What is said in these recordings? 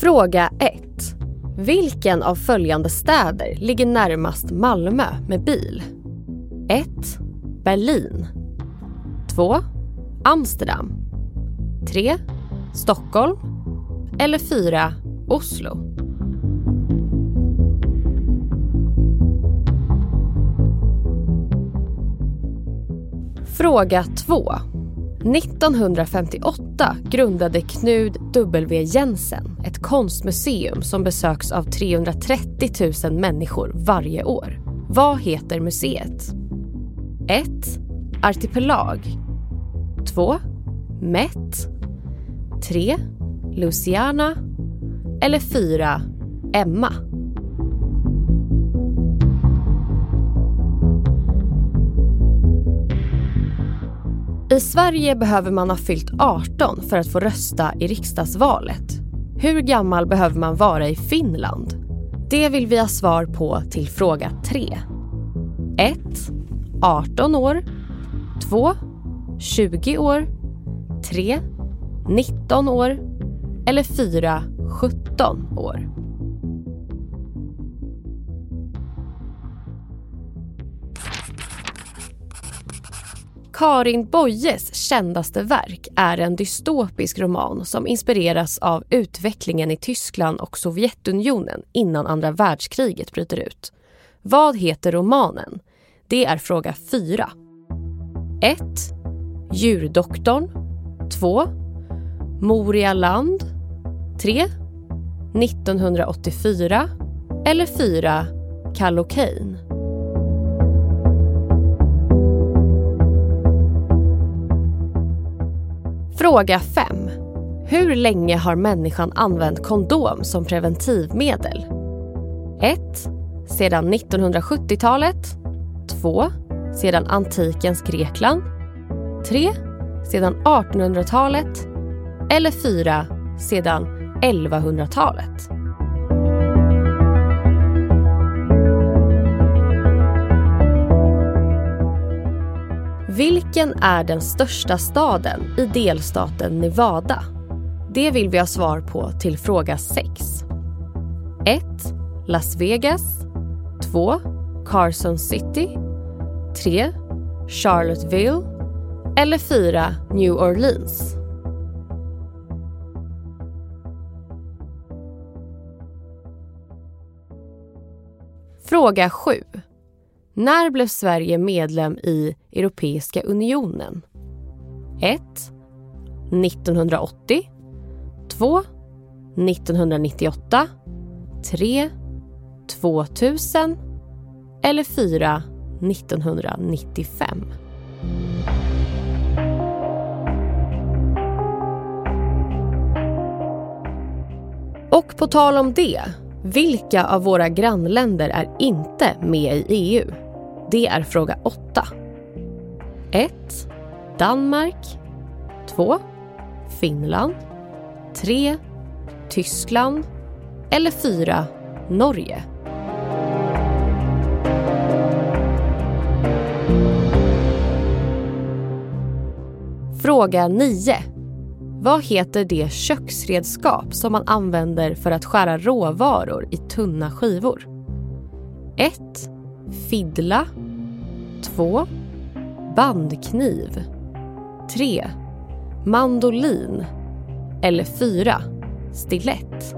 Fråga 1. Vilken av följande städer ligger närmast Malmö med bil? 1. Berlin 2. Amsterdam 3. Stockholm eller 4. Oslo? Fråga 2. 1958 grundade Knud W Jensen ett konstmuseum som besöks av 330 000 människor varje år. Vad heter museet? 1. Artipelag 2. Met 3. Luciana eller 4. Emma? I Sverige behöver man ha fyllt 18 för att få rösta i riksdagsvalet. Hur gammal behöver man vara i Finland? Det vill vi ha svar på till fråga 3. 1. 18 år 2. 20 år 3. 19 år eller 4. 17 år. Karin Boyes kändaste verk är en dystopisk roman som inspireras av utvecklingen i Tyskland och Sovjetunionen innan andra världskriget bryter ut. Vad heter romanen? Det är fråga 4. 1. Djurdoktorn 2. Moria land 3. 1984 eller 4. Kallocain. Fråga 5. Hur länge har människan använt kondom som preventivmedel? 1. Sedan 1970-talet 2. Sedan antikens Grekland 3. Sedan 1800-talet eller 4. Sedan 1100-talet. Vilken är den största staden i delstaten Nevada? Det vill vi ha svar på till fråga 6. 1. Las Vegas 2. Carson City 3. Charlottesville eller 4. New Orleans. Fråga 7. När blev Sverige medlem i Europeiska unionen? 1. 1980 2. 1998 3. 2000 eller 4. 1995. Och på tal om det, vilka av våra grannländer är inte med i EU? Det är fråga 8. 1. Danmark 2. Finland 3. Tyskland eller 4. Norge. Fråga 9. Vad heter det köksredskap som man använder för att skära råvaror i tunna skivor? 1. Fiddla 2. Bandkniv 3. Mandolin eller 4. Stilett.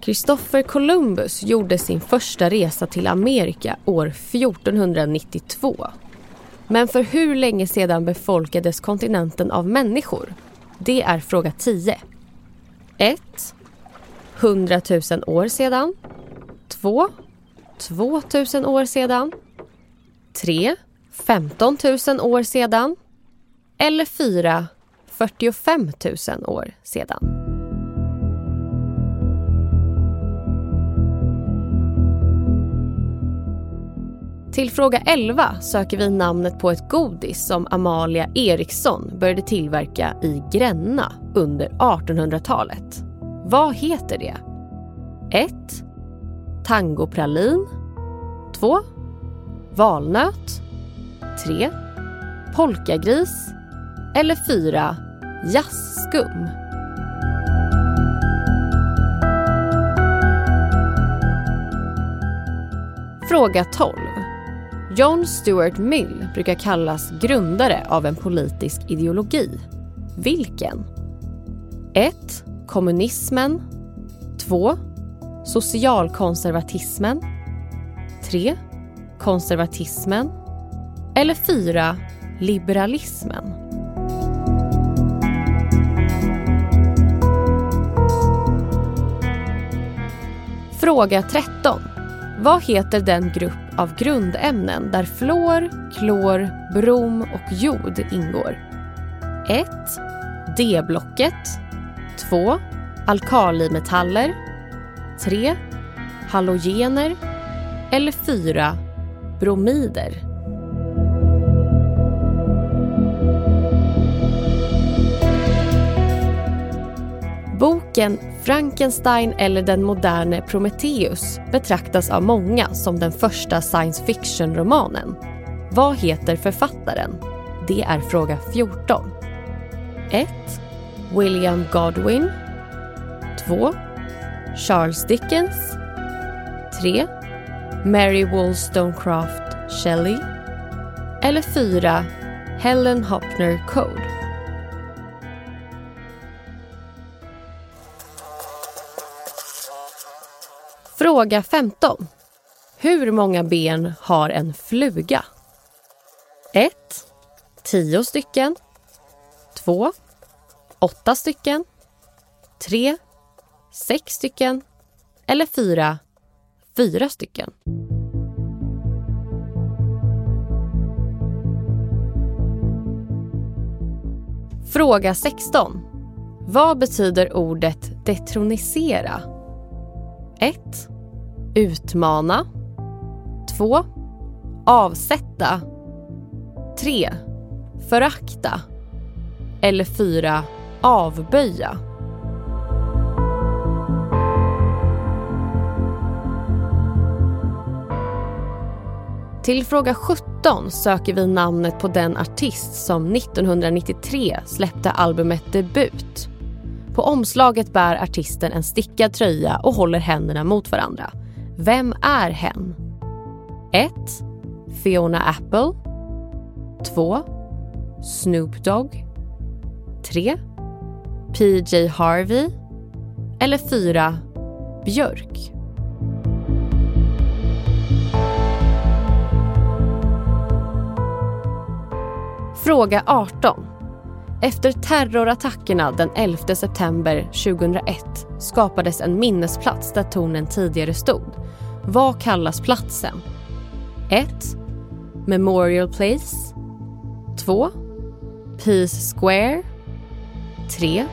Kristoffer Columbus gjorde sin första resa till Amerika år 1492. Men för hur länge sedan befolkades kontinenten av människor? Det är fråga 10. 1. 100 000 år sedan. 2. 2 000 år sedan. 3. 15 000 år sedan eller 4 45 000 år sedan. Till fråga 11 söker vi namnet på ett godis som Amalia Eriksson började tillverka i Gränna under 1800-talet. Vad heter det? 1. Tangopralin 2. Valnöt 3. Polkagris eller 4. Jazzskum. Fråga 12. John Stuart Mill brukar kallas grundare av en politisk ideologi. Vilken? 1. Kommunismen 2. Socialkonservatismen 3. Konservatismen eller 4. Liberalismen. Fråga 13. Vad heter den grupp av grundämnen där fluor, klor, brom och jod ingår? 1. D-blocket 2. Alkalimetaller 3. Halogener eller 4. Bromider. Boken Frankenstein eller den moderne Prometheus betraktas av många som den första science fiction-romanen. Vad heter författaren? Det är fråga 14. 1. William Godwin 2. Charles Dickens 3. Mary Wollstonecraft Shelley eller 4. Helen Hopner Code. Fråga 15. Hur många ben har en fluga? 1. 10 stycken. 2. 8 stycken. 3. 6 stycken. Eller 4. 4 stycken. Fråga 16. Vad betyder ordet detronisera? 1. Utmana 2. Avsätta 3. Förakta eller 4. Avböja. Till fråga 17 söker vi namnet på den artist som 1993 släppte albumet Debut. På omslaget bär artisten en stickad tröja och håller händerna mot varandra. Vem är hen? 1. Fiona Apple 2. Snoop Dogg 3. PJ Harvey eller 4. Björk. Fråga 18. Efter terrorattackerna den 11 september 2001 skapades en minnesplats där tornen tidigare stod. Vad kallas platsen? 1. Memorial Place 2. Peace Square 3.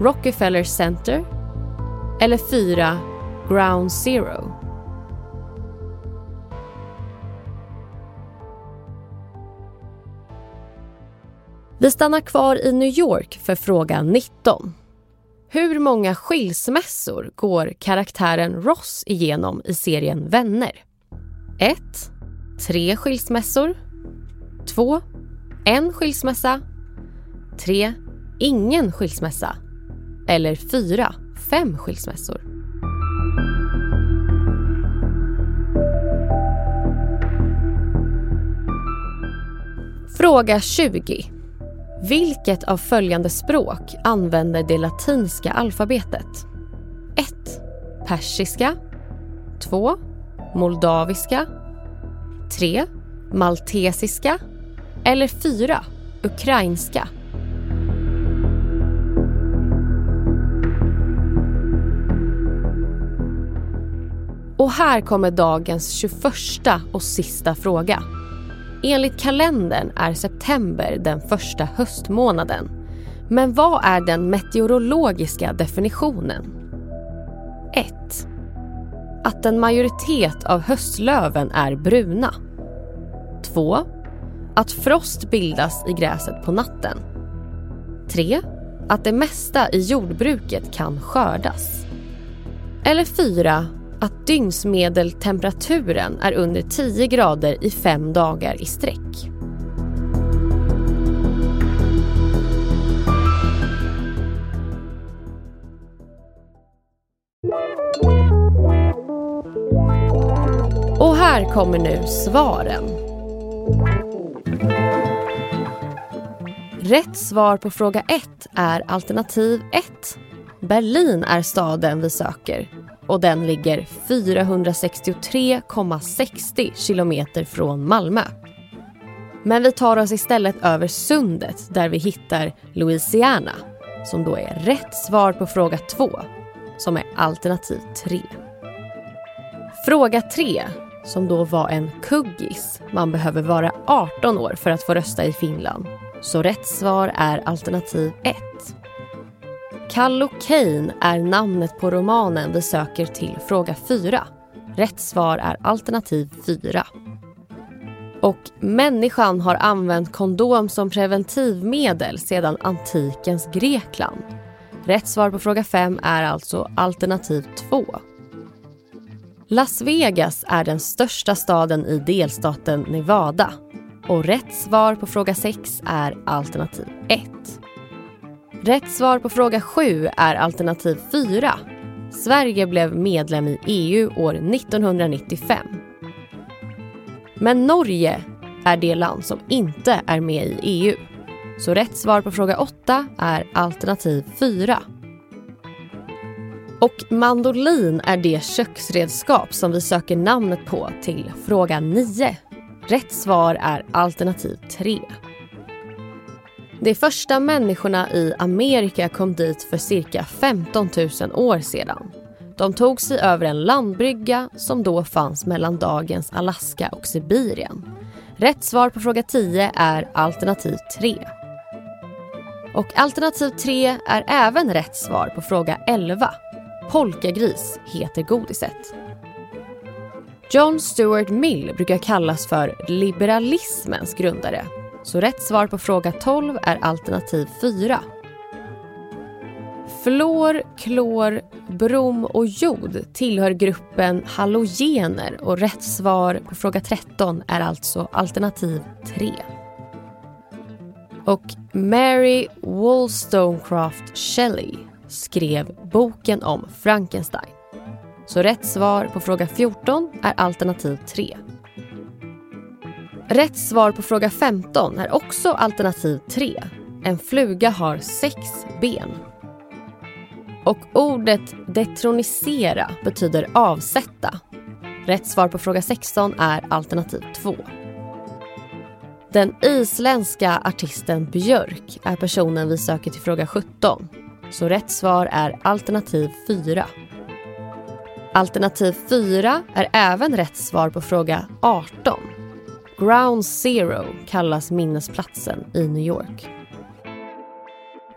Rockefeller Center eller 4. Ground Zero. Vi stannar kvar i New York för fråga 19. Hur många skilsmässor går karaktären Ross igenom i serien Vänner? 1. Tre skilsmässor 2. En skilsmässa 3. Ingen skilsmässa eller 4. Fem skilsmässor. Fråga 20. Vilket av följande språk använder det latinska alfabetet? 1. Persiska 2. Moldaviska 3. Maltesiska eller 4. Ukrainska Och här kommer dagens 21 och sista fråga. Enligt kalendern är september den första höstmånaden. Men vad är den meteorologiska definitionen? 1. Att en majoritet av höstlöven är bruna. 2. Att frost bildas i gräset på natten. 3. Att det mesta i jordbruket kan skördas. Eller 4 att dygnsmedeltemperaturen är under 10 grader i fem dagar i sträck. Och här kommer nu svaren. Rätt svar på fråga 1 är alternativ 1. Berlin är staden vi söker och den ligger 463,60 kilometer från Malmö. Men vi tar oss istället över sundet där vi hittar Louisiana som då är rätt svar på fråga 2 som är alternativ 3. Fråga 3 som då var en kuggis. Man behöver vara 18 år för att få rösta i Finland. Så rätt svar är alternativ 1. Kallocain är namnet på romanen vi söker till fråga 4. Rätt svar är alternativ 4. Och människan har använt kondom som preventivmedel sedan antikens Grekland. Rätt svar på fråga 5 är alltså alternativ 2. Las Vegas är den största staden i delstaten Nevada. Och rätt svar på fråga 6 är alternativ 1. Rätt svar på fråga 7 är alternativ 4. Sverige blev medlem i EU år 1995. Men Norge är det land som inte är med i EU. Så rätt svar på fråga 8 är alternativ 4. Och mandolin är det köksredskap som vi söker namnet på till fråga 9. Rätt svar är alternativ 3. De första människorna i Amerika kom dit för cirka 15 000 år sedan. De tog sig över en landbrygga som då fanns mellan dagens Alaska och Sibirien. Rätt svar på fråga 10 är alternativ 3. Och alternativ 3 är även rätt svar på fråga 11. Polkagris heter godiset. John Stuart Mill brukar kallas för liberalismens grundare så rätt svar på fråga 12 är alternativ 4. Fluor, klor, brom och jod tillhör gruppen halogener och rätt svar på fråga 13 är alltså alternativ 3. Och Mary Wollstonecraft Shelley skrev boken om Frankenstein. Så rätt svar på fråga 14 är alternativ 3. Rätt svar på fråga 15 är också alternativ 3. En fluga har sex ben. Och ordet detronisera betyder avsätta. Rätt svar på fråga 16 är alternativ 2. Den isländska artisten Björk är personen vi söker till fråga 17. Så rätt svar är alternativ 4. Alternativ 4 är även rätt svar på fråga 18. Ground Zero kallas minnesplatsen i New York.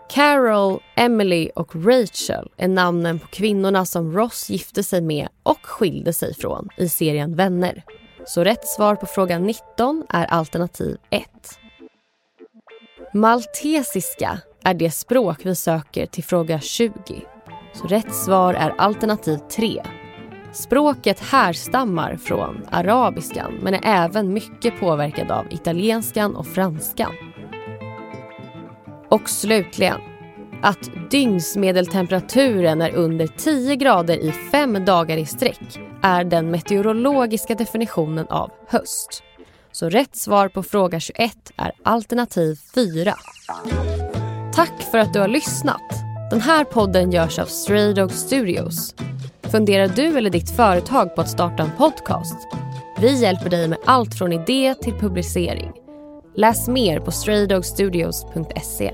Carol, Emily och Rachel är namnen på kvinnorna som Ross gifte sig med och skilde sig från i serien Vänner. Så rätt svar på fråga 19 är alternativ 1. Maltesiska är det språk vi söker till fråga 20. Så rätt svar är alternativ 3 Språket härstammar från arabiskan men är även mycket påverkad av italienskan och franskan. Och slutligen, att dygnsmedeltemperaturen är under 10 grader i fem dagar i sträck är den meteorologiska definitionen av höst. Så rätt svar på fråga 21 är alternativ 4. Tack för att du har lyssnat. Den här podden görs av Stray Dog Studios Funderar du eller ditt företag på att starta en podcast? Vi hjälper dig med allt från idé till publicering. Läs mer på straydogstudios.se.